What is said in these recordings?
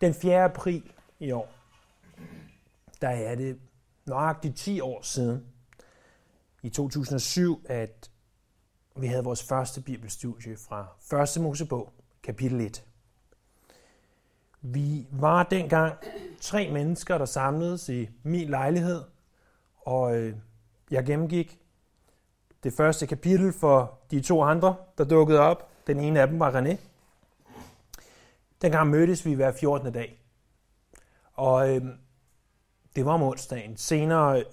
Den 4. april i år, der er det nøjagtigt 10 år siden, i 2007, at vi havde vores første bibelstudie fra 1. Mosebog, kapitel 1. Vi var dengang tre mennesker, der samledes i min lejlighed, og øh, jeg gennemgik det første kapitel for de to andre, der dukkede op. Den ene af dem var René. Dengang mødtes vi hver 14. dag. Og øh, det var om onsdagen. Senere, øh,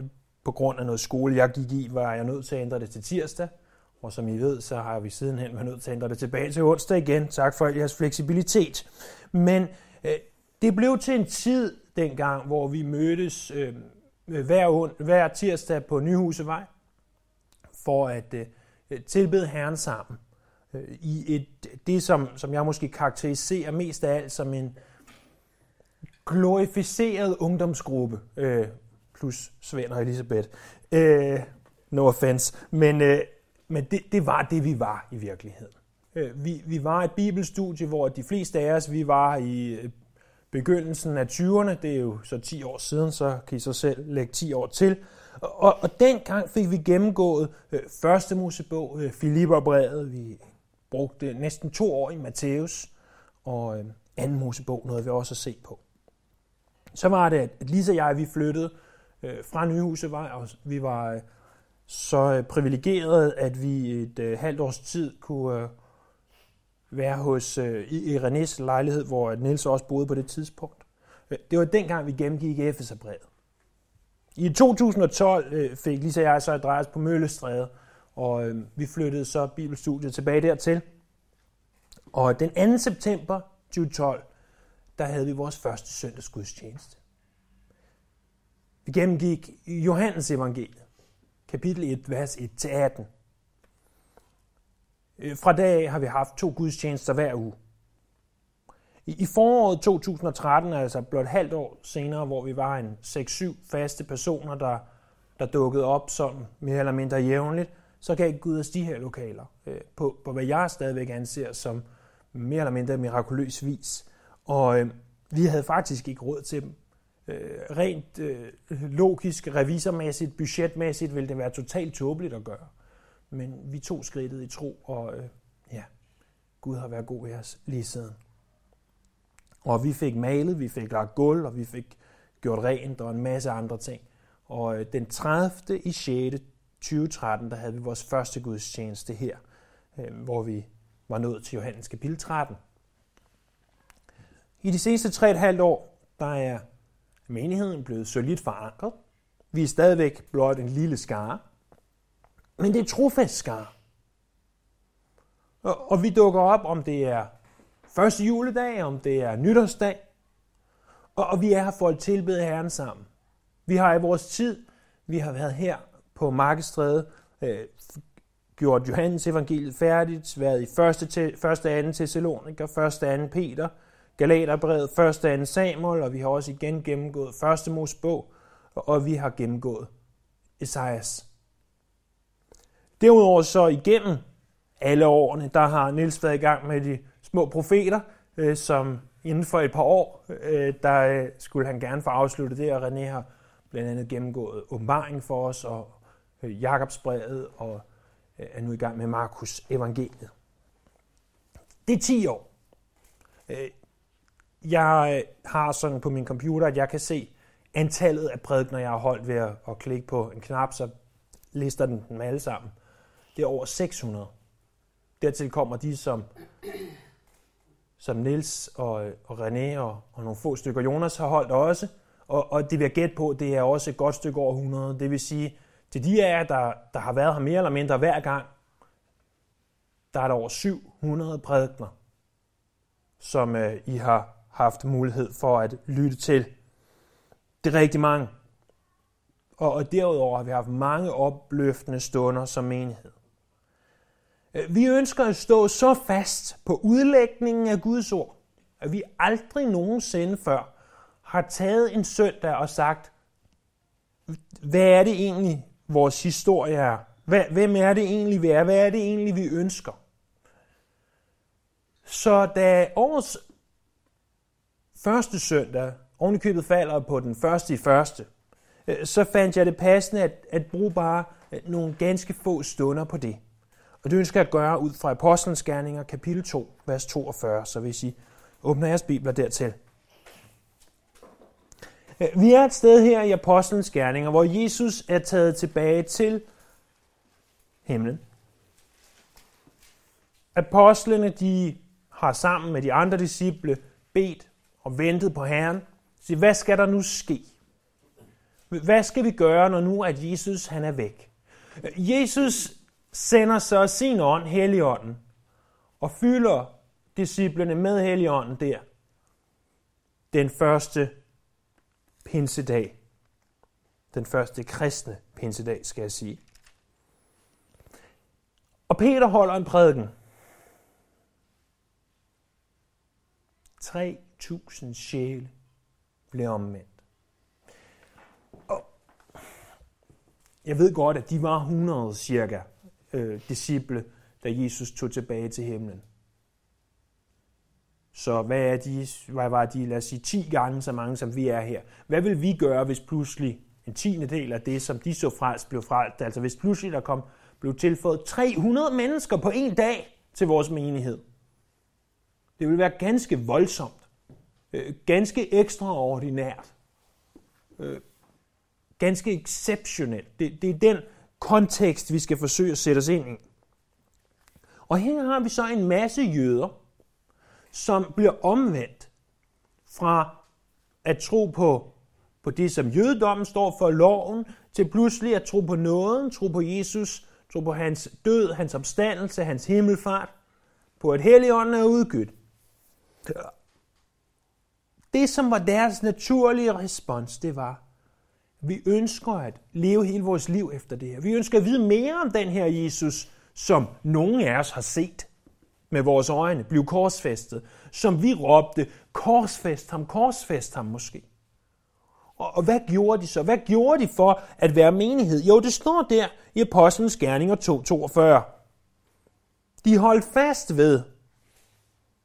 på grund af noget skole, jeg gik i, var jeg nødt til at ændre det til tirsdag. Og som I ved, så har vi sidenhen været nødt til at ændre det tilbage til onsdag igen. Tak for al jeres fleksibilitet. Men øh, det blev til en tid dengang, hvor vi mødtes øhm, øh, hver, hver tirsdag på Nyhusevej for at øh, øh tilbede Herren sammen. I et, det, som, som jeg måske karakteriserer mest af alt som en glorificeret ungdomsgruppe, øh, plus Svend og Elisabeth. Øh, no offense. Men, øh, men det, det var det, vi var i virkeligheden. Øh, vi, vi var et bibelstudie, hvor de fleste af os, vi var i øh, begyndelsen af 20'erne, det er jo så 10 år siden, så kan I så selv lægge 10 år til. Og, og dengang fik vi gennemgået øh, første Mosebog, øh, Filipperbrevet, vi brugte øh, næsten to år i Matthæus, og øh, anden Mosebog nåede vi også at se på. Så var det, at Lisa og jeg, vi flyttede øh, fra Nyhusevej, og vi var øh, så øh, privilegerede, at vi et øh, halvt års tid kunne øh, være hos øh, i, i Renés lejlighed, hvor Nils også boede på det tidspunkt. Øh, det var dengang, vi gennemgik Efeserbrevet. I 2012 fik Lisa og jeg så adresse på Møllestræde, og øh, vi flyttede så bibelstudiet tilbage dertil. Og den 2. september 2012, der havde vi vores første søndagsgudstjeneste. Vi gennemgik Johannes evangeliet, kapitel 1, vers 1-18. Øh, fra dag af har vi haft to gudstjenester hver uge. I foråret 2013, altså blot et halvt år senere, hvor vi var en 6-7 faste personer, der, der dukkede op sådan mere eller mindre jævnligt, så gav Gud os de her lokaler øh, på, på, hvad jeg stadigvæk anser som mere eller mindre mirakuløs vis. Og øh, vi havde faktisk ikke råd til dem. Øh, rent øh, logisk, revisormæssigt, budgetmæssigt ville det være totalt tåbeligt at gøre. Men vi tog skridtet i tro, og øh, ja, Gud har været god ved os lige siden. Og vi fik malet, vi fik lagt gulv, og vi fik gjort rent og en masse andre ting. Og øh, den 30. i 6. 2013, der havde vi vores første gudstjeneste her, øh, hvor vi var nået til Johannes kapitel 13. I de seneste 3,5 år, der er menigheden blevet solidt forankret. Vi er stadigvæk blot en lille skare, men det er trofast skare. Og, og vi dukker op, om det er første juledag, om det er nytårsdag, og, og vi er her for at tilbede Herren sammen. Vi har i vores tid, vi har været her på Markestræde, øh, gjort Johannes evangeliet færdigt, været i 1. til, første anden Thessaloniker, første anden Peter, Galaterbrevet, første anden Samuel, og vi har også igen gennemgået 1. Mosebog, og vi har gennemgået Esajas. Derudover så igennem alle årene, der har Nils været i gang med de små profeter, øh, som inden for et par år, øh, der øh, skulle han gerne få afsluttet det, og René har blandt andet gennemgået åbenbaringen for os, og Øh, Jakobsbrevet, og øh, er nu i gang med Markus evangeliet. Det er 10 år. Øh, jeg har sådan på min computer, at jeg kan se antallet af prædikner, jeg har holdt ved at, at klikke på en knap, så lister den dem alle sammen. Det er over 600. Dertil kommer de, som, som Nils og, og René og, og nogle få stykker Jonas har holdt også. Og, og det vil jeg gætte på, det er også et godt stykke over 100. Det vil sige, til de af jer, der, der har været her mere eller mindre hver gang, der er der over 700 prædikner, som øh, I har haft mulighed for at lytte til. Det er rigtig mange. Og, og derudover har vi haft mange opløftende stunder som menighed. Øh, vi ønsker at stå så fast på udlægningen af Guds ord, at vi aldrig nogensinde før har taget en søndag og sagt, hvad er det egentlig, vores historie er? Hvem er det egentlig, vi er? Hvad er det egentlig, vi ønsker? Så da årets første søndag, ovenikøbet falder på den første i første, øh, så fandt jeg det passende at, at bruge bare øh, nogle ganske få stunder på det. Og det ønsker jeg at gøre ud fra Apostlenes Gerninger, kapitel 2, vers 42. Så hvis I åbner jeres bibler dertil. Vi er et sted her i Apostlenes Gerninger, hvor Jesus er taget tilbage til himlen. Apostlene de har sammen med de andre disciple bedt og ventet på Herren. Så hvad skal der nu ske? Hvad skal vi gøre, når nu at Jesus han er væk? Jesus sender så sin ånd, Helligånden, og fylder disciplene med Helligånden der. Den første pinsedag. Den første kristne pinsedag, skal jeg sige. Og Peter holder en prædiken. 3.000 sjæle blev omvendt. Og jeg ved godt, at de var 100 cirka øh, disciple, da Jesus tog tilbage til himlen. Så hvad, er de, hvad var de, lad os sige, 10 gange så mange, som vi er her? Hvad vil vi gøre, hvis pludselig en tiende del af det, som de så frelst, blev frelst? Altså hvis pludselig der kom, blev tilføjet 300 mennesker på en dag til vores menighed. Det ville være ganske voldsomt. Øh, ganske ekstraordinært. Øh, ganske exceptionelt. Det, det er den kontekst, vi skal forsøge at sætte os ind i. Og her har vi så en masse jøder, som bliver omvendt fra at tro på, på det, som jødedommen står for, loven, til pludselig at tro på nåden, tro på Jesus, tro på hans død, hans opstandelse, hans himmelfart, på at Helligånden er udgydt. Det, som var deres naturlige respons, det var, vi ønsker at leve hele vores liv efter det her. Vi ønsker at vide mere om den her Jesus, som nogen af os har set med vores øjne, blev korsfæstet, som vi råbte, korsfæst ham, korsfæst ham måske. Og, og hvad gjorde de så? Hvad gjorde de for at være menighed? Jo, det står der i Apostlenes Gerninger 2.42. De holdt fast ved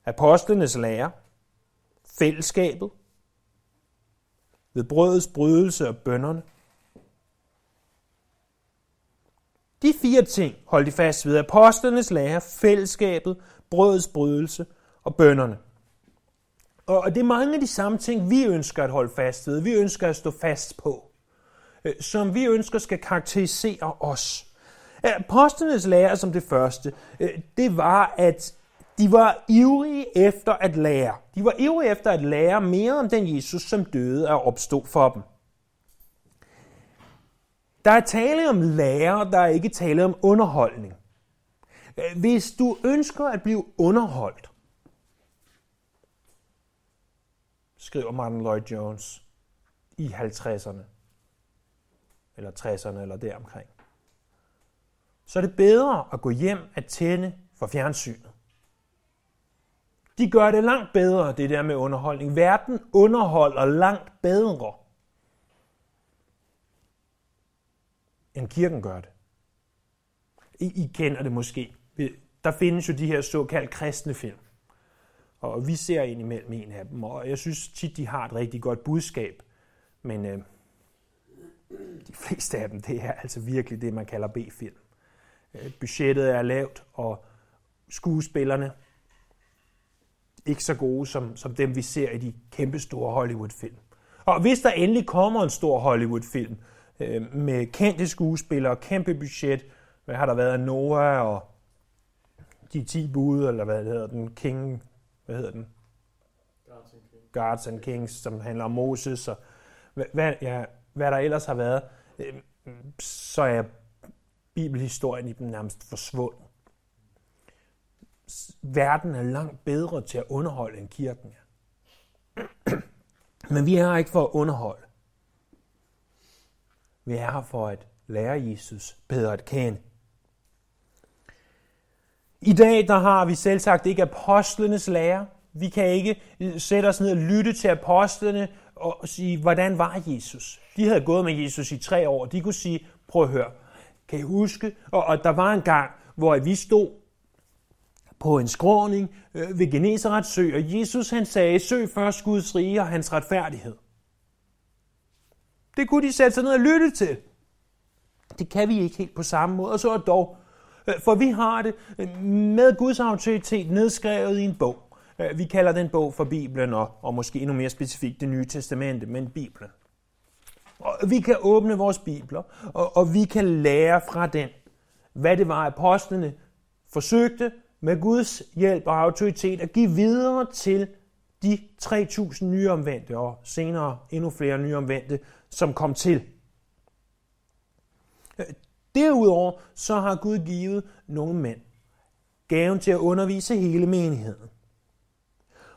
apostlenes lære, fællesskabet, ved brødets brydelse og bønderne. De fire ting holdt de fast ved apostlenes lære, fællesskabet, brødets brydelse og bønderne. Og det er mange af de samme ting, vi ønsker at holde fast ved, vi ønsker at stå fast på, øh, som vi ønsker skal karakterisere os. Apostlenes lære som det første, øh, det var, at de var ivrige efter at lære. De var ivrige efter at lære mere om den Jesus, som døde og opstod for dem. Der er tale om lære, der er ikke tale om underholdning. Øh, hvis du ønsker at blive underholdt, skriver Martin Lloyd Jones i 50'erne, eller 60'erne, eller deromkring, så er det bedre at gå hjem at tænde for fjernsynet. De gør det langt bedre, det der med underholdning. Verden underholder langt bedre, end kirken gør det. I, I kender det måske. Der findes jo de her såkaldt kristne film. Og vi ser ind imellem en af dem, og jeg synes tit, de har et rigtig godt budskab. Men øh, de fleste af dem, det er altså virkelig det, man kalder B-film. Øh, budgettet er lavt, og skuespillerne, ikke så gode som, som dem, vi ser i de kæmpe store Hollywood-film. Og hvis der endelig kommer en stor Hollywood-film øh, med kendte skuespillere, kæmpe budget, hvad har der været, Noah og de 10 bud, eller hvad hedder den, King, hvad hedder den? Guards and Kings, Guards and Kings som handler om Moses, og hvad, ja, hvad der ellers har været, øh, så er bibelhistorien i dem nærmest forsvundet verden er langt bedre til at underholde end kirken er. Men vi er her ikke for at underholde. Vi er her for at lære Jesus bedre at kende. I dag der har vi selv sagt ikke apostlenes lære. Vi kan ikke øh, sætte os ned og lytte til apostlene og sige, hvordan var Jesus? De havde gået med Jesus i tre år. De kunne sige, prøv at høre, kan I huske? Og, og der var en gang, hvor vi stod på en skråning øh, ved Genesarets sø, og Jesus han sagde, søg først Guds rige og hans retfærdighed. Det kunne de sætte sig ned og lytte til. Det kan vi ikke helt på samme måde, og så er dog, Øh, for vi har det øh, med Guds autoritet nedskrevet i en bog. Øh, vi kalder den bog for Bibelen, og, og måske endnu mere specifikt det nye testamente, men Bibelen. Og vi kan åbne vores bibler, og, og vi kan lære fra den, hvad det var, apostlene forsøgte med Guds hjælp og autoritet at give videre til de 3.000 nyomvendte, og senere endnu flere nyomvendte, som kom til. Derudover så har Gud givet nogle mænd gaven til at undervise hele menigheden.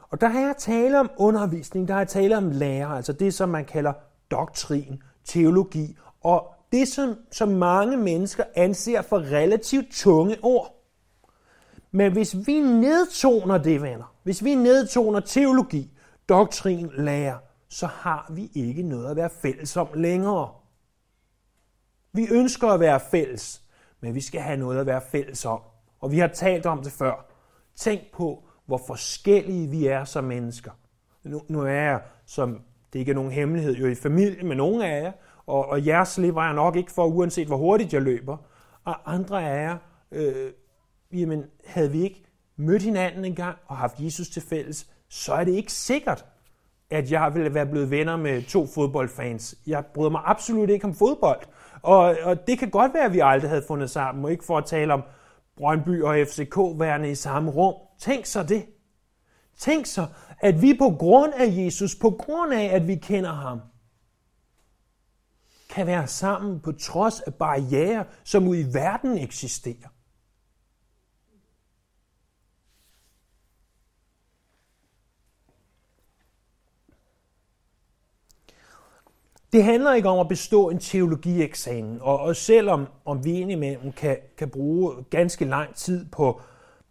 Og der har jeg tale om undervisning, der har jeg tale om lærer, altså det, som man kalder doktrin, teologi, og det, som, som mange mennesker anser for relativt tunge ord. Men hvis vi nedtoner det, venner, hvis vi nedtoner teologi, doktrin, lærer, så har vi ikke noget at være fælles om længere. Vi ønsker at være fælles, men vi skal have noget at være fælles om. Og vi har talt om det før. Tænk på, hvor forskellige vi er som mennesker. Nu, nu er jeg, som det ikke er nogen hemmelighed, jo i familie med nogle af jer, og, og jer slipper jeg nok ikke for, uanset hvor hurtigt jeg løber. Og andre af jer, øh, jamen, havde vi ikke mødt hinanden engang og haft Jesus til fælles, så er det ikke sikkert, at jeg ville være blevet venner med to fodboldfans. Jeg bryder mig absolut ikke om fodbold. Og, og det kan godt være, at vi aldrig havde fundet sammen, og ikke for at tale om Brøndby og FCK værende i samme rum. Tænk så det. Tænk så, at vi på grund af Jesus, på grund af, at vi kender ham, kan være sammen på trods af barriere, som ude i verden eksisterer. Det handler ikke om at bestå en teologieksamen, og, og selvom om vi indimellem kan, kan bruge ganske lang tid på,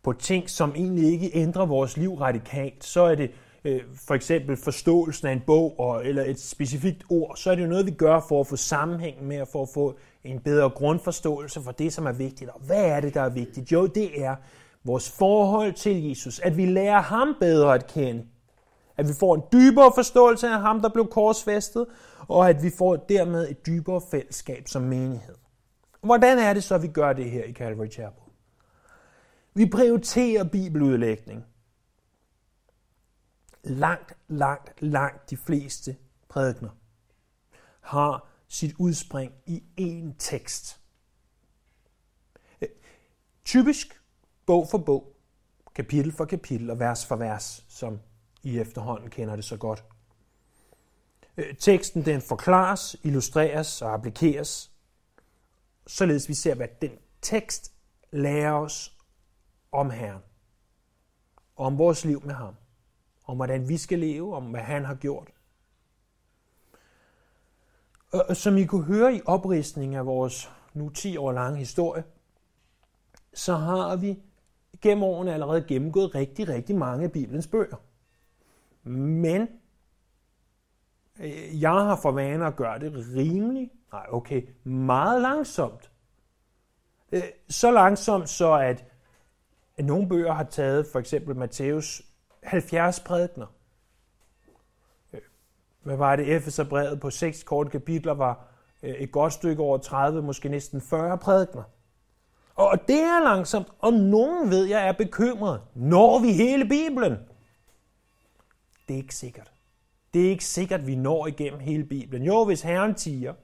på ting, som egentlig ikke ændrer vores liv radikalt, så er det øh, for eksempel forståelsen af en bog og, eller et specifikt ord, så er det jo noget, vi gør for at få sammenhæng med og for at få en bedre grundforståelse for det, som er vigtigt. Og hvad er det, der er vigtigt? Jo, det er vores forhold til Jesus, at vi lærer ham bedre at kende, at vi får en dybere forståelse af ham, der blev korsfæstet, og at vi får dermed et dybere fællesskab som menighed. Hvordan er det så, at vi gør det her i Calvary Chapel? Vi prioriterer bibeludlægning. Langt, langt, langt de fleste prædikner har sit udspring i én tekst. Typisk bog for bog, kapitel for kapitel og vers for vers, som i efterhånden kender det så godt. Øh, teksten den forklares, illustreres og applikeres, således vi ser, hvad den tekst lærer os om Herren, om vores liv med ham, om hvordan vi skal leve, om hvad han har gjort. Og som I kunne høre i opristningen af vores nu 10 år lange historie, så har vi gennem årene allerede gennemgået rigtig, rigtig mange af Bibelens bøger. Men øh, jeg har for vane at gøre det rimelig, nej okay, meget langsomt. Øh, så langsomt, så at nogle bøger har taget for eksempel Matthæus 70 prædikner. Øh, hvad var det? Efeserbrevet på seks korte kapitler var et godt stykke over 30, måske næsten 40 prædikner. Og det er langsomt, og nogen ved jeg er bekymret. Når vi hele Bibelen? Det er ikke sikkert. Det er ikke sikkert, at vi når igennem hele Bibelen. Jo, hvis Herren tiger,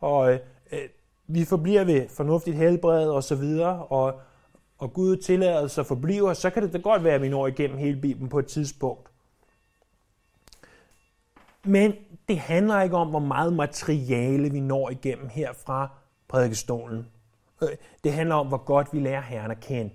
og øh, øh, vi forbliver ved fornuftigt helbred og så videre, og, og Gud tillader sig forbliver, så kan det da godt være, at vi når igennem hele Bibelen på et tidspunkt. Men det handler ikke om, hvor meget materiale vi når igennem her fra prædikestolen. Øh, det handler om, hvor godt vi lærer Herren at kende.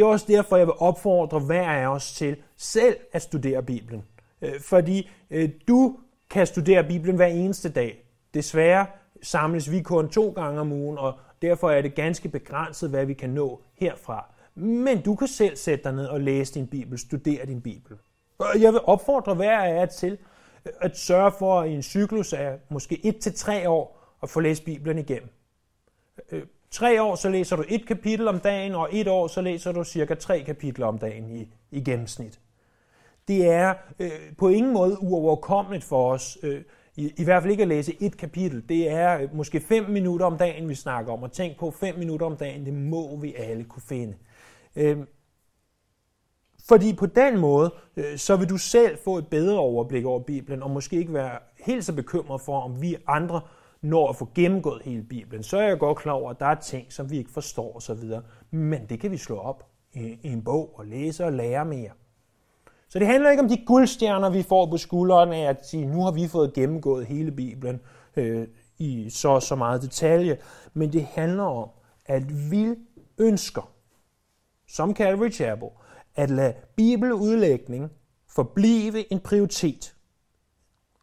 Det er også derfor, jeg vil opfordre hver af os til selv at studere Bibelen. Øh, fordi øh, du kan studere Bibelen hver eneste dag. Desværre samles vi kun to gange om ugen, og derfor er det ganske begrænset, hvad vi kan nå herfra. Men du kan selv sætte dig ned og læse din Bibel, studere din Bibel. Og jeg vil opfordre hver af jer til øh, at sørge for i en cyklus af måske et til tre år at få læst Bibelen igennem tre år, så læser du et kapitel om dagen, og et år, så læser du cirka tre kapitler om dagen i, i gennemsnit. Det er øh, på ingen måde uoverkommeligt for os, øh, i, i hvert fald ikke at læse et kapitel. Det er øh, måske fem minutter om dagen, vi snakker om, og tænk på fem minutter om dagen, det må vi alle kunne finde. Øh, fordi på den måde, øh, så vil du selv få et bedre overblik over Bibelen, og måske ikke være helt så bekymret for, om vi andre når at få gennemgået hele Bibelen. Så er jeg godt klar over, at der er ting, som vi ikke forstår osv. Men det kan vi slå op i en bog og læse og lære mere. Så det handler ikke om de guldstjerner, vi får på skulderen af at sige, nu har vi fået gennemgået hele Bibelen øh, i så så meget detalje. Men det handler om, at vi ønsker, som Calvary Chapel, at lade bibeludlægning forblive en prioritet.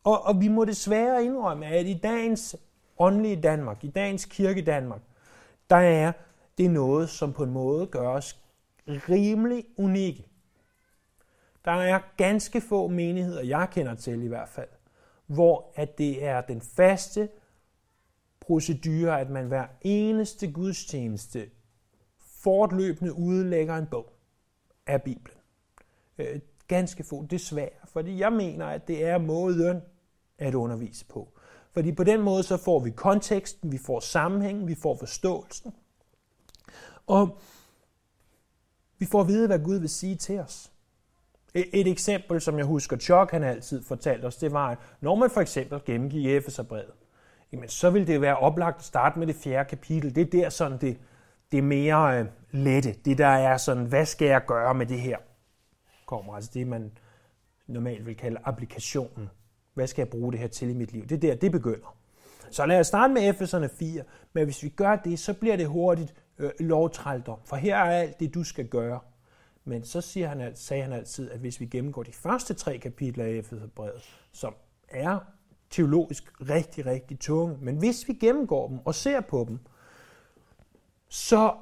Og, og vi må desværre indrømme, at i dagens åndelige Danmark, i dagens kirke Danmark, der er det noget, som på en måde gør os rimelig unikke. Der er ganske få menigheder, jeg kender til i hvert fald, hvor at det er den faste procedure, at man hver eneste gudstjeneste fortløbende udlægger en bog af Bibelen. Øh, ganske få, desværre, fordi jeg mener, at det er måden at undervise på. Fordi på den måde så får vi konteksten, vi får sammenhængen, vi får forståelsen. Og vi får at vide, hvad Gud vil sige til os. Et eksempel, som jeg husker, Chuck han altid fortalte os, det var, at når man for eksempel gennemgik Efeserbrevet, jamen så vil det være oplagt at starte med det fjerde kapitel. Det er der sådan det, det mere øh, lette. Det der er sådan, hvad skal jeg gøre med det her? Kommer altså det, man normalt vil kalde applikationen. Hvad skal jeg bruge det her til i mit liv? Det er der, det begynder. Så lad os starte med Efeserne 4. Men hvis vi gør det, så bliver det hurtigt øh, lovtrældom. For her er alt det, du skal gøre. Men så siger han, sagde han altid, at hvis vi gennemgår de første tre kapitler af Efeserbrevet, som er teologisk rigtig, rigtig tunge, men hvis vi gennemgår dem og ser på dem, så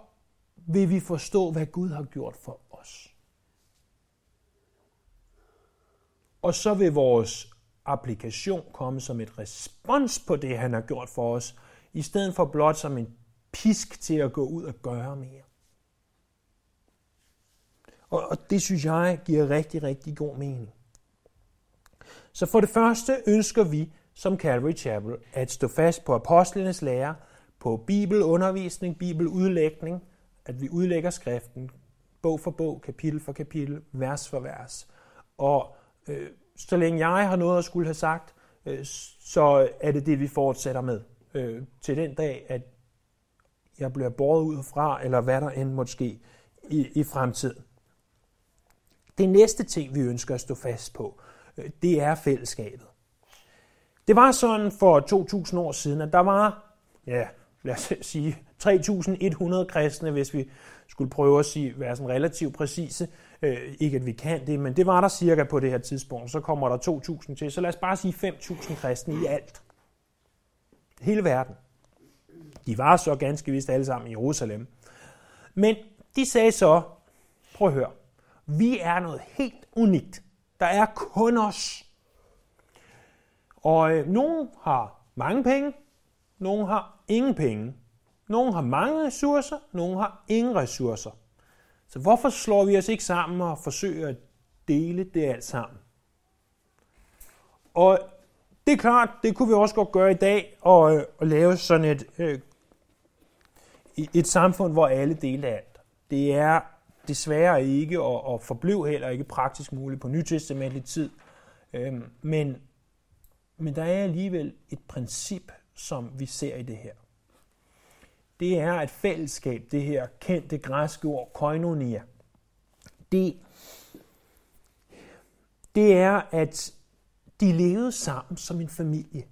vil vi forstå, hvad Gud har gjort for os. Og så vil vores applikation komme som et respons på det, han har gjort for os, i stedet for blot som en pisk til at gå ud og gøre mere. Og, og det synes jeg giver rigtig, rigtig god mening. Så for det første ønsker vi som Calvary Chapel at stå fast på apostlenes lære, på bibelundervisning, bibeludlægning, at vi udlægger skriften bog for bog, kapitel for kapitel, vers for vers. Og øh, så længe jeg har noget at skulle have sagt, øh, så er det det, vi fortsætter med. Øh, til den dag, at jeg bliver båret ud fra, eller hvad der end måtte ske i, i fremtiden. Det næste ting, vi ønsker at stå fast på, øh, det er fællesskabet. Det var sådan for 2000 år siden, at der var, ja, lad os sige, 3.100 kristne, hvis vi skulle prøve at sige, være sådan relativt præcise. Øh, ikke at vi kan det, men det var der cirka på det her tidspunkt. Så kommer der 2.000 til, så lad os bare sige 5.000 kristne i alt. Hele verden. De var så ganske vist alle sammen i Jerusalem. Men de sagde så, prøv at høre, vi er noget helt unikt. Der er kun os. Og øh, nogen har mange penge, nogen har ingen penge. Nogen har mange ressourcer, nogen har ingen ressourcer. Så hvorfor slår vi os ikke sammen og forsøger at dele det alt sammen? Og det er klart, det kunne vi også godt gøre i dag, og, øh, og lave sådan et, øh, et samfund, hvor alle deler alt. Det er desværre ikke, og, og forblev heller ikke praktisk muligt på nytestamentlig tid. Øhm, men, men der er alligevel et princip, som vi ser i det her. Det er et fællesskab, det her kendte græske ord, koinonia. Det, det er, at de levede sammen som en familie.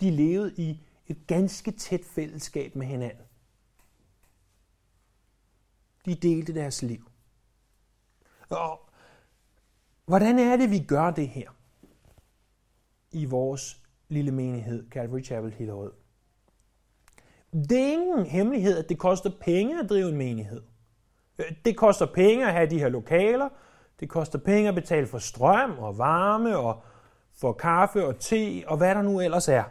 De levede i et ganske tæt fællesskab med hinanden. De delte deres liv. Og hvordan er det, vi gør det her i vores lille menighed, Calvary Chapel Hillerød? Det er ingen hemmelighed, at det koster penge at drive en menighed. Øh, det koster penge at have de her lokaler. Det koster penge at betale for strøm og varme og for kaffe og te og hvad der nu ellers er.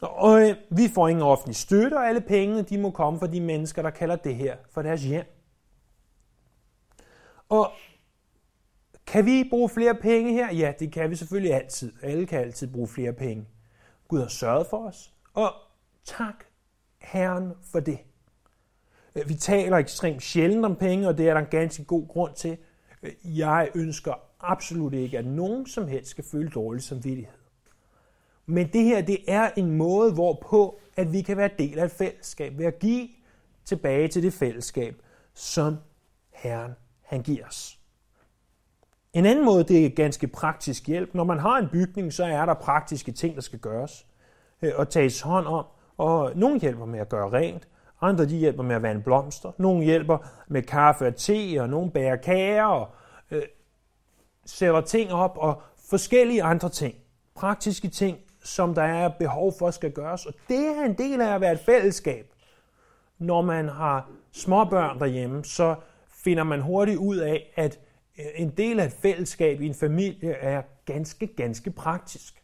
Og øh, vi får ingen offentlig støtte, og alle pengene de må komme fra de mennesker, der kalder det her for deres hjem. Og kan vi bruge flere penge her? Ja, det kan vi selvfølgelig altid. Alle kan altid bruge flere penge. Gud har sørget for os, og tak Herren for det. Øh, vi taler ekstremt sjældent om penge, og det er der en ganske god grund til. Øh, jeg ønsker absolut ikke, at nogen som helst skal føle dårlig samvittighed. Men det her, det er en måde, hvorpå at vi kan være del af et fællesskab, ved at give tilbage til det fællesskab, som Herren han giver os. En anden måde, det er ganske praktisk hjælp. Når man har en bygning, så er der praktiske ting, der skal gøres øh, og tages hånd om. Og nogle hjælper med at gøre rent, andre de hjælper med at vande blomster, nogle hjælper med kaffe og te, og nogle bærer kager og øh, sætter ting op, og forskellige andre ting. Praktiske ting, som der er behov for skal gøres. Og det er en del af at være et fællesskab. Når man har småbørn derhjemme, så finder man hurtigt ud af, at øh, en del af et fællesskab i en familie er ganske, ganske praktisk.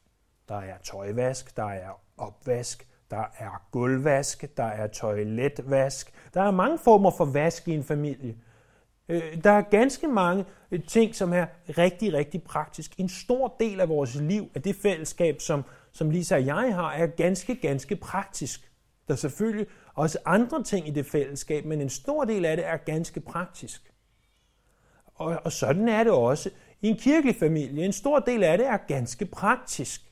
Der er tøjvask, der er opvask, der er gulvvask, der er toiletvask. Der er mange former for vask i en familie. Øh, der er ganske mange øh, ting, som er rigtig, rigtig praktisk. En stor del af vores liv, af det fællesskab, som, som Lisa og jeg har, er ganske, ganske praktisk. Der er selvfølgelig også andre ting i det fællesskab, men en stor del af det er ganske praktisk. Og, og sådan er det også i en kirkelig familie. En stor del af det er ganske praktisk.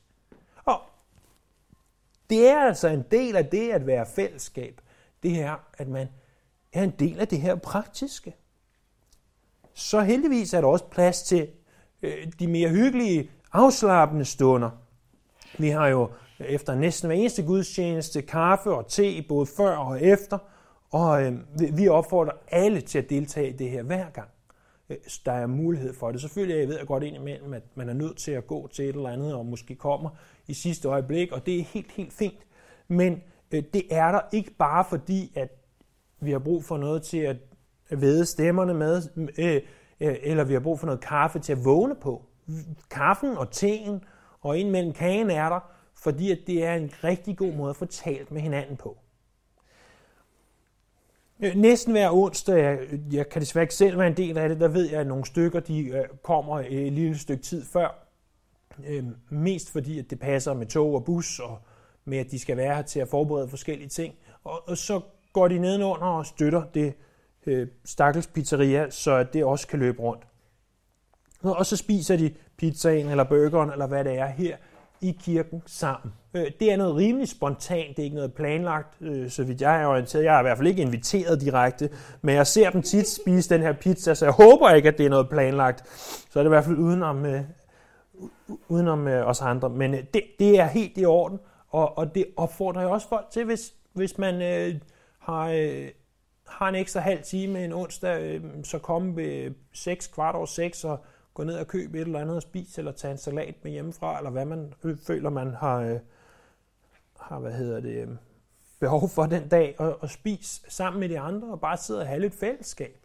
Det er altså en del af det at være fællesskab. Det er, at man er en del af det her praktiske. Så heldigvis er der også plads til øh, de mere hyggelige, afslappende stunder. Vi har jo efter næsten hver eneste gudstjeneste kaffe og te, både før og efter, og øh, vi opfordrer alle til at deltage i det her hver gang Øh, der er mulighed for det. Selvfølgelig jeg ved jeg godt indimellem, at man er nødt til at gå til et eller andet, og måske kommer i sidste øjeblik, og det er helt, helt fint. Men øh, det er der ikke bare fordi, at vi har brug for noget til at væde stemmerne med, øh, øh, eller vi har brug for noget kaffe til at vågne på. Kaffen og teen og ind mellem kagen er der, fordi at det er en rigtig god måde at få talt med hinanden på. Øh, næsten hver onsdag, jeg, jeg kan desværre ikke selv være en del af det, der ved jeg, at nogle stykker de øh, kommer et lille stykke tid før. Mest fordi, at det passer med tog og bus, og med at de skal være her til at forberede forskellige ting. Og, og så går de nedenunder og støtter det øh, stakkels pizzeria, så det også kan løbe rundt. Og så spiser de pizzaen eller burgeren, eller hvad det er her i kirken sammen. Øh, det er noget rimelig spontant, det er ikke noget planlagt, øh, så vidt jeg er orienteret. Jeg er i hvert fald ikke inviteret direkte, men jeg ser dem tit spise den her pizza, så jeg håber ikke, at det er noget planlagt. Så er det i hvert fald udenom, øh, udenom øh, os andre. Men det, det er helt i orden, og, og det opfordrer jeg også folk til, hvis, hvis man øh, har, øh, har en ekstra halv time en onsdag, øh, så komme ved 6, kvart over 6 og gå ned og købe et eller andet og spise, eller tage en salat med hjemmefra, eller hvad man føler, man har, øh, har hvad hedder det, øh, behov for den dag, og, og spise sammen med de andre, og bare sidde og have lidt fællesskab.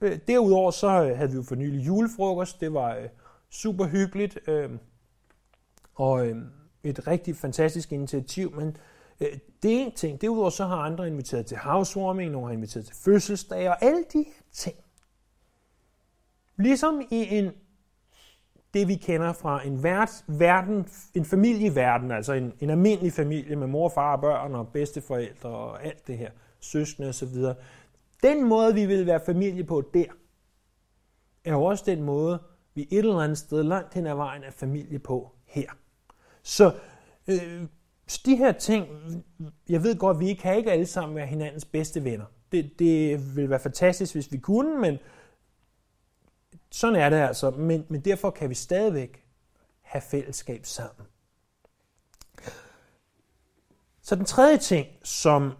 Øh, derudover så havde vi jo for nylig julefrokost, det var øh, super hyggeligt, øh, og øh, et rigtig fantastisk initiativ, men øh, det er en ting. Derudover så har andre inviteret til housewarming, nogle har inviteret til fødselsdag, og alle de her ting Ligesom i en, det vi kender fra en vært, verden, en familieverden, altså en, en almindelig familie med mor, far, børn og bedsteforældre og alt det her, søskende osv. Den måde, vi vil være familie på der, er jo også den måde, vi et eller andet sted langt hen ad vejen er familie på her. Så øh, de her ting, jeg ved godt, vi kan ikke alle sammen være hinandens bedste venner. Det, det ville være fantastisk, hvis vi kunne, men sådan er det altså, men, men derfor kan vi stadigvæk have fællesskab sammen. Så den tredje ting, som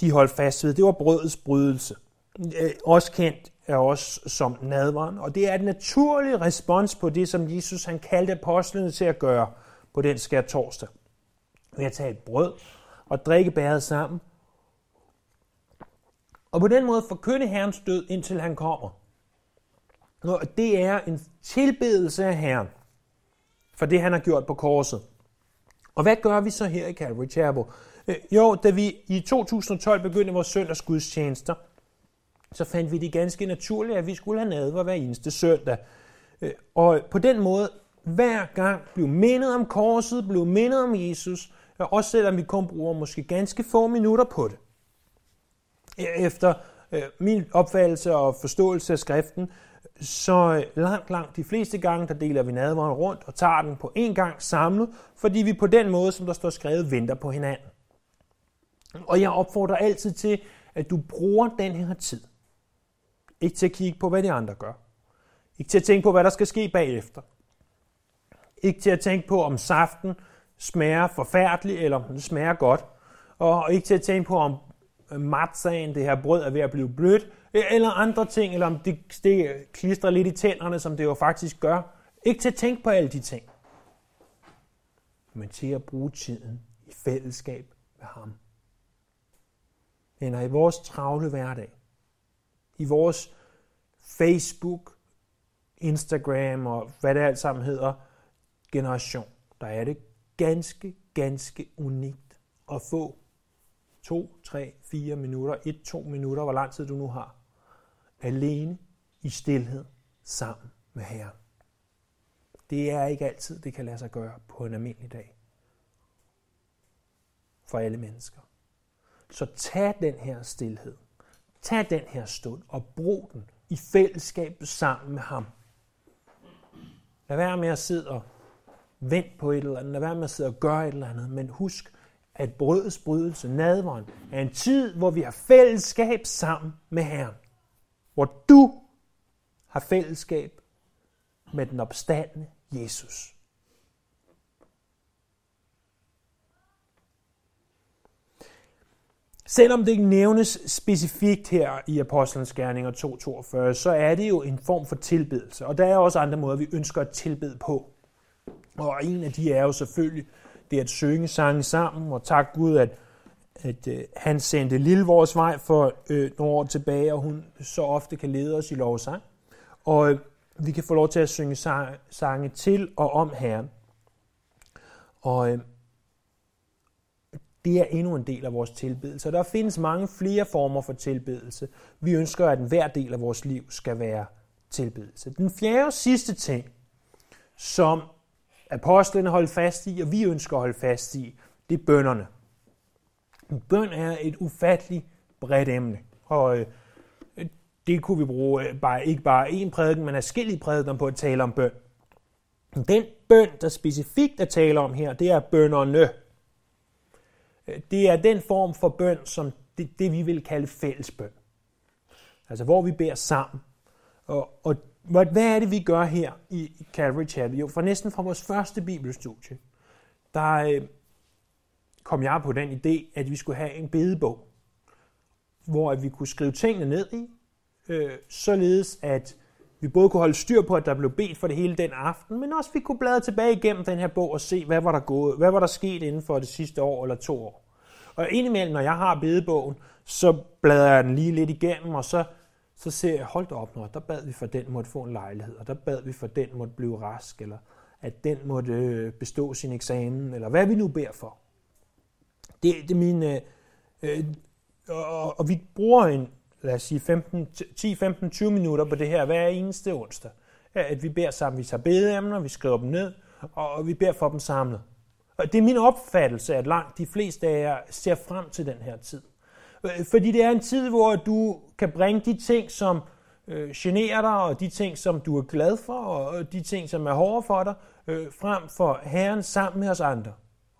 de holdt fast ved, det var brødets brydelse. Øh, også kendt af os som nadveren, og det er et naturlig respons på det, som Jesus han kaldte apostlene til at gøre på den skær torsdag. Ved at tage et brød og drikke bæret sammen. Og på den måde forkynde Herrens død, indtil han kommer. Og det er en tilbedelse af Herren for det, han har gjort på korset. Og hvad gør vi så her i Calvary Chapel? Øh, jo, da vi i 2012 begyndte vores søndagsgudstjenester, så fandt vi det ganske naturligt, at vi skulle have nadver hver eneste søndag. Øh, og på den måde, hver gang blev mindet om korset, blev mindet om Jesus, øh, også selvom vi kun bruger måske ganske få minutter på det. Efter min opfattelse og forståelse af skriften, så langt, langt de fleste gange, der deler vi nadveren rundt og tager den på en gang samlet, fordi vi på den måde, som der står skrevet, venter på hinanden. Og jeg opfordrer altid til, at du bruger den her tid. Ikke til at kigge på, hvad de andre gør. Ikke til at tænke på, hvad der skal ske bagefter. Ikke til at tænke på, om saften smager forfærdeligt, eller om den smager godt. Og ikke til at tænke på, om matzaen, det her brød, er ved at blive blødt, eller andre ting, eller om det, det klistrer lidt i tænderne, som det jo faktisk gør. Ikke til at tænke på alle de ting, men til at bruge tiden i fællesskab med ham. Eller i vores travle hverdag, i vores Facebook, Instagram og hvad det alt sammen hedder, generation, der er det ganske, ganske unikt at få 2, 3, 4 minutter, 1, 2 minutter, hvor lang tid du nu har, alene i stillhed sammen med Herren. Det er ikke altid, det kan lade sig gøre på en almindelig dag. For alle mennesker. Så tag den her stillhed. Tag den her stund og brug den i fællesskab sammen med ham. Lad være med at sidde og vente på et eller andet. Lad være med at sidde og gøre et eller andet. Men husk, at brødets brydelse, nadveren, er en tid, hvor vi har fællesskab sammen med Herren. Hvor du har fællesskab med den opstandende Jesus. Selvom det ikke nævnes specifikt her i Apostlenes Gerninger 2.42, så er det jo en form for tilbedelse. Og der er også andre måder, vi ønsker at tilbede på. Og en af de er jo selvfølgelig det at synge sange sammen, og tak Gud, at, at øh, han sendte Lille vores vej for øh, nogle år tilbage, og hun så ofte kan lede os i lovsang. Og øh, vi kan få lov til at synge sang, sange til og om Herren. Og øh, det er endnu en del af vores tilbedelse. Der findes mange flere former for tilbedelse. Vi ønsker, at hver del af vores liv skal være tilbedelse. Den fjerde og sidste ting, som apostlene holdt fast i, og vi ønsker at holde fast i, det er bønderne. Bøn er et ufatteligt bredt emne, og øh, det kunne vi bruge øh, bare, ikke bare én prædiken, men forskellige prædikener på at tale om bøn. Den bøn, der specifikt er tale om her, det er bønderne. Øh, det er den form for bøn, som det, det vi vil kalde fællesbøn. Altså hvor vi beder sammen. Og, og hvad er det, vi gør her i Calvary Chapel? Jo, for næsten fra vores første bibelstudie, der øh, kom jeg på den idé, at vi skulle have en bedebog, hvor at vi kunne skrive tingene ned i, øh, således at vi både kunne holde styr på, at der blev bedt for det hele den aften, men også vi kunne bladre tilbage igennem den her bog og se, hvad var der gået, hvad var der sket inden for det sidste år eller to år. Og indimellem, når jeg har bedebogen, så bladrer jeg den lige lidt igennem, og så så ser jeg, holdt op nu, der bad vi for, at den måtte få en lejlighed, og der bad vi for, at den måtte blive rask, eller at den måtte øh, bestå sin eksamen, eller hvad vi nu beder for. Det, det er min... Øh, øh, og, og vi bruger en, lad os sige, 10-15-20 minutter på det her hver eneste onsdag. At vi beder sammen, vi tager bedeemner, vi skriver dem ned, og vi beder for dem samlet. Og det er min opfattelse, at langt de fleste af jer ser frem til den her tid. Øh, fordi det er en tid, hvor du kan bringe de ting, som øh, generer dig, og de ting, som du er glad for, og de ting, som er hårde for dig, øh, frem for Herren sammen med os andre.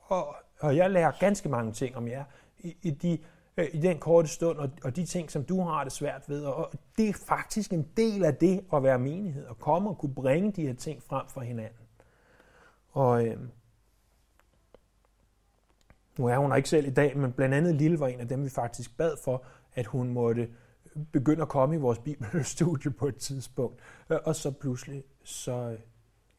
Og, og jeg lærer ganske mange ting om jer i, i, de, øh, i den korte stund, og, og de ting, som du har det svært ved. Og det er faktisk en del af det at være menighed, at komme og kunne bringe de her ting frem for hinanden. Og øh, nu er hun ikke selv i dag, men blandt andet Lille var en af dem, vi faktisk bad for, at hun måtte begynde at komme i vores bibelstudie på et tidspunkt. Øh, og så pludselig, så øh,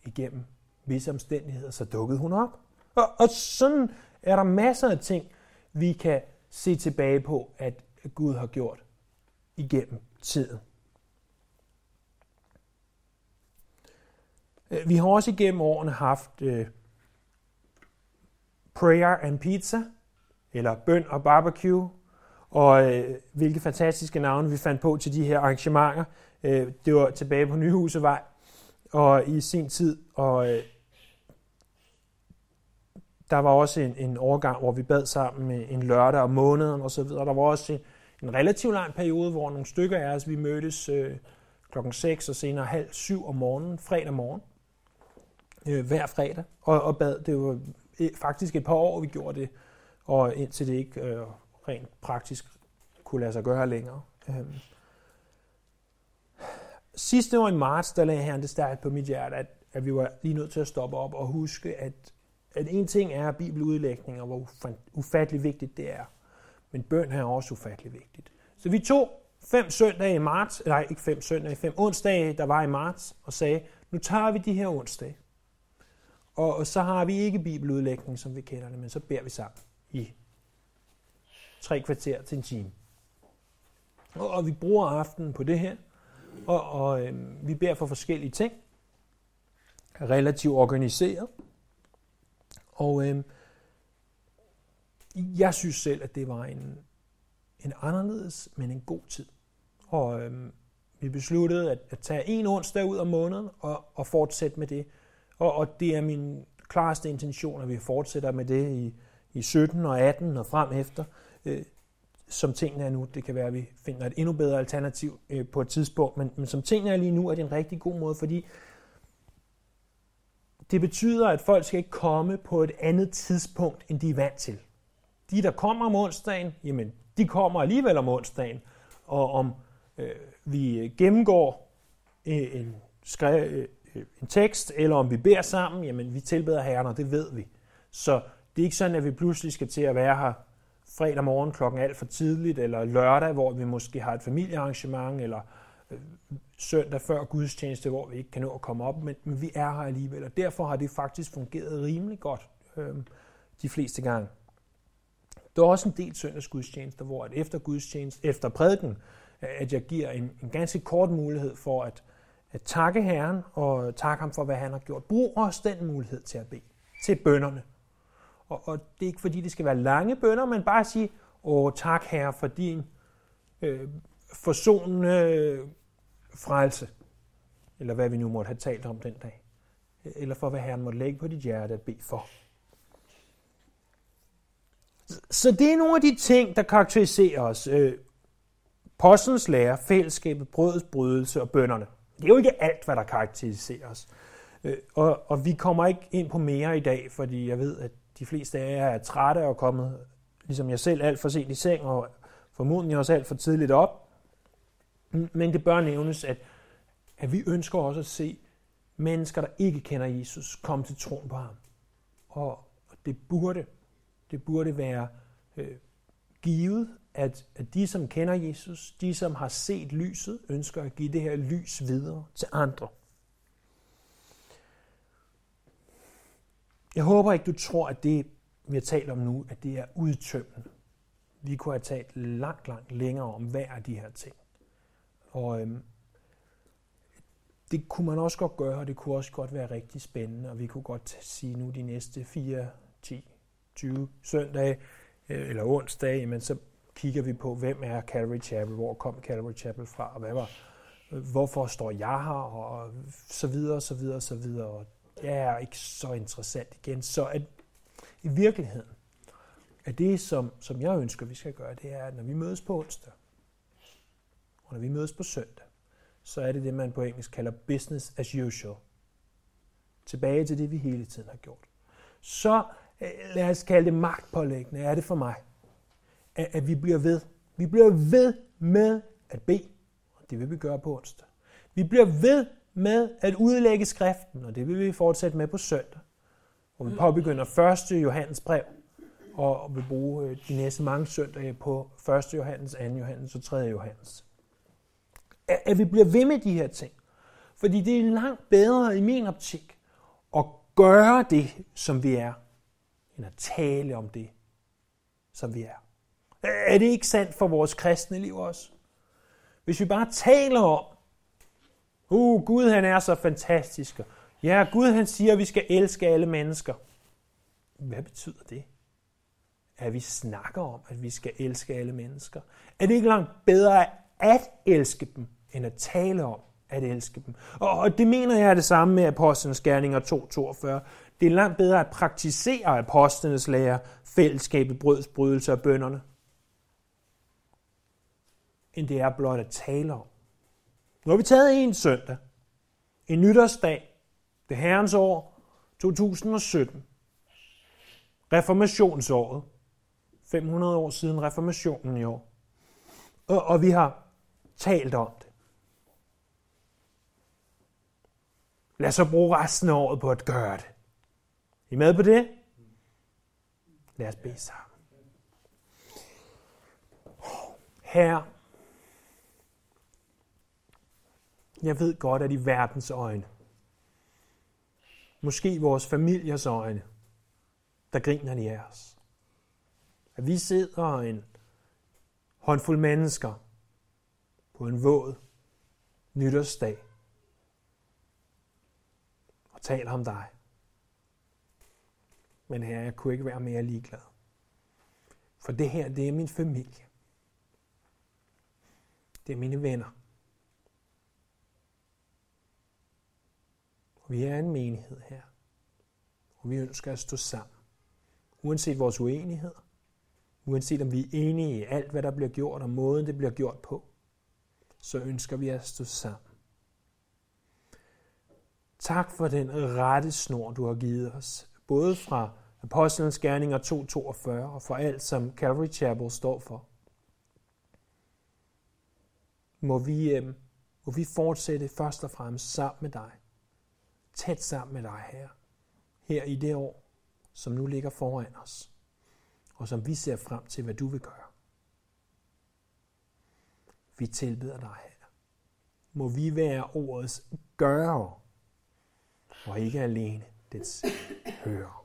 igennem visse omstændigheder, så dukkede hun op. Og, og sådan er der masser af ting, vi kan se tilbage på, at Gud har gjort igennem tiden. Øh, vi har også igennem årene haft øh, Prayer and Pizza, eller Bøn og Barbecue, og øh, hvilke fantastiske navne vi fandt på til de her arrangementer. Øh, det var tilbage på Nyhusevej, og i sin tid, og øh, der var også en, en overgang, hvor vi bad sammen en lørdag om måneden og så videre. Der var også en, en relativt lang periode, hvor nogle stykker af os, vi mødtes øh, klokken 6 og senere halv syv om morgenen, fredag morgen, øh, hver fredag, og, og bad. Det var øh, faktisk et par år, vi gjorde det, og indtil det ikke øh, rent praktisk kunne lade sig gøre længere. Øh. Sidste år i marts, der lagde han det stærkt på mit hjerte, at, at vi var lige nødt til at stoppe op og huske, at, at en ting er bibeludlægning, og hvor ufattelig vigtigt det er. Men bøn er også ufattelig vigtigt. Så vi tog fem søndage i marts, nej ikke fem søndage, fem onsdage, der var i marts, og sagde, nu tager vi de her onsdage. Og, og så har vi ikke bibeludlægning, som vi kender det, men så beder vi sammen i tre kvarter til en time. Og, og vi bruger aftenen på det her, og, og øh, vi beder for forskellige ting, relativt organiseret. Og øh, jeg synes selv, at det var en, en anderledes, men en god tid. Og øh, vi besluttede at, at tage en onsdag ud om måneden og, og fortsætte med det. Og, og det er min klareste intention, at vi fortsætter med det i, i 17 og 18 og frem efter. Øh, som tingene er nu, det kan være, at vi finder et endnu bedre alternativ øh, på et tidspunkt, men, men som tingene er lige nu, er det en rigtig god måde, fordi det betyder, at folk skal ikke komme på et andet tidspunkt, end de er vant til. De, der kommer om onsdagen, jamen, de kommer alligevel om onsdagen, og om øh, vi gennemgår øh, en, skre, øh, øh, en tekst, eller om vi beder sammen, jamen, vi tilbeder Herren, og det ved vi. Så det er ikke sådan, at vi pludselig skal til at være her fredag morgen klokken alt for tidligt, eller lørdag, hvor vi måske har et familiearrangement, eller øh, søndag før gudstjeneste, hvor vi ikke kan nå at komme op, men, men vi er her alligevel, og derfor har det faktisk fungeret rimelig godt øh, de fleste gange. Der er også en del søndagsgudstjenester, hvor at efter gudstjeneste, efter prædiken, øh, at jeg giver en, en ganske kort mulighed for at, at takke Herren og takke ham for, hvad han har gjort. Brug også den mulighed til at bede, til bønderne. Og, og det er ikke fordi, det skal være lange bønder, men bare sige, åh tak Herre for din øh, forsonende øh, frelse. Eller hvad vi nu måtte have talt om den dag. Eller for hvad Herren måtte lægge på dit hjerte at bede for. Så det er nogle af de ting, der karakteriserer os. Øh, postens lære, fællesskabet, brødets brydelse og bønderne. Det er jo ikke alt, hvad der karakteriserer os. Øh, og, og vi kommer ikke ind på mere i dag, fordi jeg ved, at de fleste af jer er trætte og kommet, ligesom jeg selv, alt for sent i seng, og formodentlig også alt for tidligt op. Men det bør nævnes, at, at vi ønsker også at se mennesker, der ikke kender Jesus, komme til troen på ham. Og det burde, det burde være øh, givet, at, at de, som kender Jesus, de, som har set lyset, ønsker at give det her lys videre til andre. Jeg håber ikke, du tror, at det, vi har talt om nu, at det er udtømmende. Vi kunne have talt langt, langt længere om hver af de her ting. Og øhm, det kunne man også godt gøre, og det kunne også godt være rigtig spændende, og vi kunne godt sige nu de næste 4, 10, 20 søndage øh, eller onsdage, men så kigger vi på, hvem er Calvary Chapel, hvor kom Calvary Chapel fra, og hvad var, øh, hvorfor står jeg her, og så videre, så videre, så videre. Og det er ikke så interessant igen. Så at i virkeligheden, at det, som, som jeg ønsker, vi skal gøre, det er, at når vi mødes på onsdag, og når vi mødes på søndag, så er det det, man på engelsk kalder business as usual. Tilbage til det, vi hele tiden har gjort. Så øh, lad os kalde det magtpålæggende, er det for mig, at, at vi bliver ved. Vi bliver ved med at bede, og det vil vi gøre på onsdag. Vi bliver ved med at udlægge skriften, og det vil vi fortsætte med på søndag, hvor vi påbegynder 1. Johannes brev, og vil bruge øh, de næste mange søndage på 1. Johannes, 2. Johannes og 3. Johannes. At vi bliver ved med de her ting. Fordi det er langt bedre i min optik at gøre det, som vi er, end at tale om det, som vi er. Er det ikke sandt for vores kristne liv også? Hvis vi bare taler om, Uh, Gud han er så fantastisk. Ja, Gud han siger, at vi skal elske alle mennesker. hvad betyder det? At vi snakker om, at vi skal elske alle mennesker. Er det ikke langt bedre at elske dem, end at tale om at elske dem? Og det mener jeg er det samme med Apostlenes Gerninger 2.42. Det er langt bedre at praktisere apostlenes lære, fællesskabet, brødsbrydelse og bønderne, end det er blot at tale om. Nu har vi taget en søndag, en nytårsdag, det herrens år 2017, reformationsåret, 500 år siden reformationen i år. Og, og vi har talt om det. Lad os så bruge resten af året på at gøre det. I med på det? Lad os bede sammen. Herre, jeg ved godt, at i verdens øjne, måske vores familiers øjne, der griner de af os. At vi sidder en håndfuld mennesker på en våd nytårsdag og taler om dig. Men her, jeg kunne ikke være mere ligeglad. For det her, det er min familie. Det er mine venner. Og vi er en menighed her. Og vi ønsker at stå sammen. Uanset vores uenigheder. Uanset om vi er enige i alt, hvad der bliver gjort, og måden, det bliver gjort på. Så ønsker vi at stå sammen. Tak for den rette snor, du har givet os. Både fra Apostlenes Gerninger 2.42 og for alt, som Calvary Chapel står for. Må vi, øh, må vi fortsætte først og fremmest sammen med dig. Tæt sammen med dig, her. Her i det år, som nu ligger foran os. Og som vi ser frem til, hvad du vil gøre. Vi tilbeder dig, her. Må vi være ordets gøre, og ikke alene dets hører.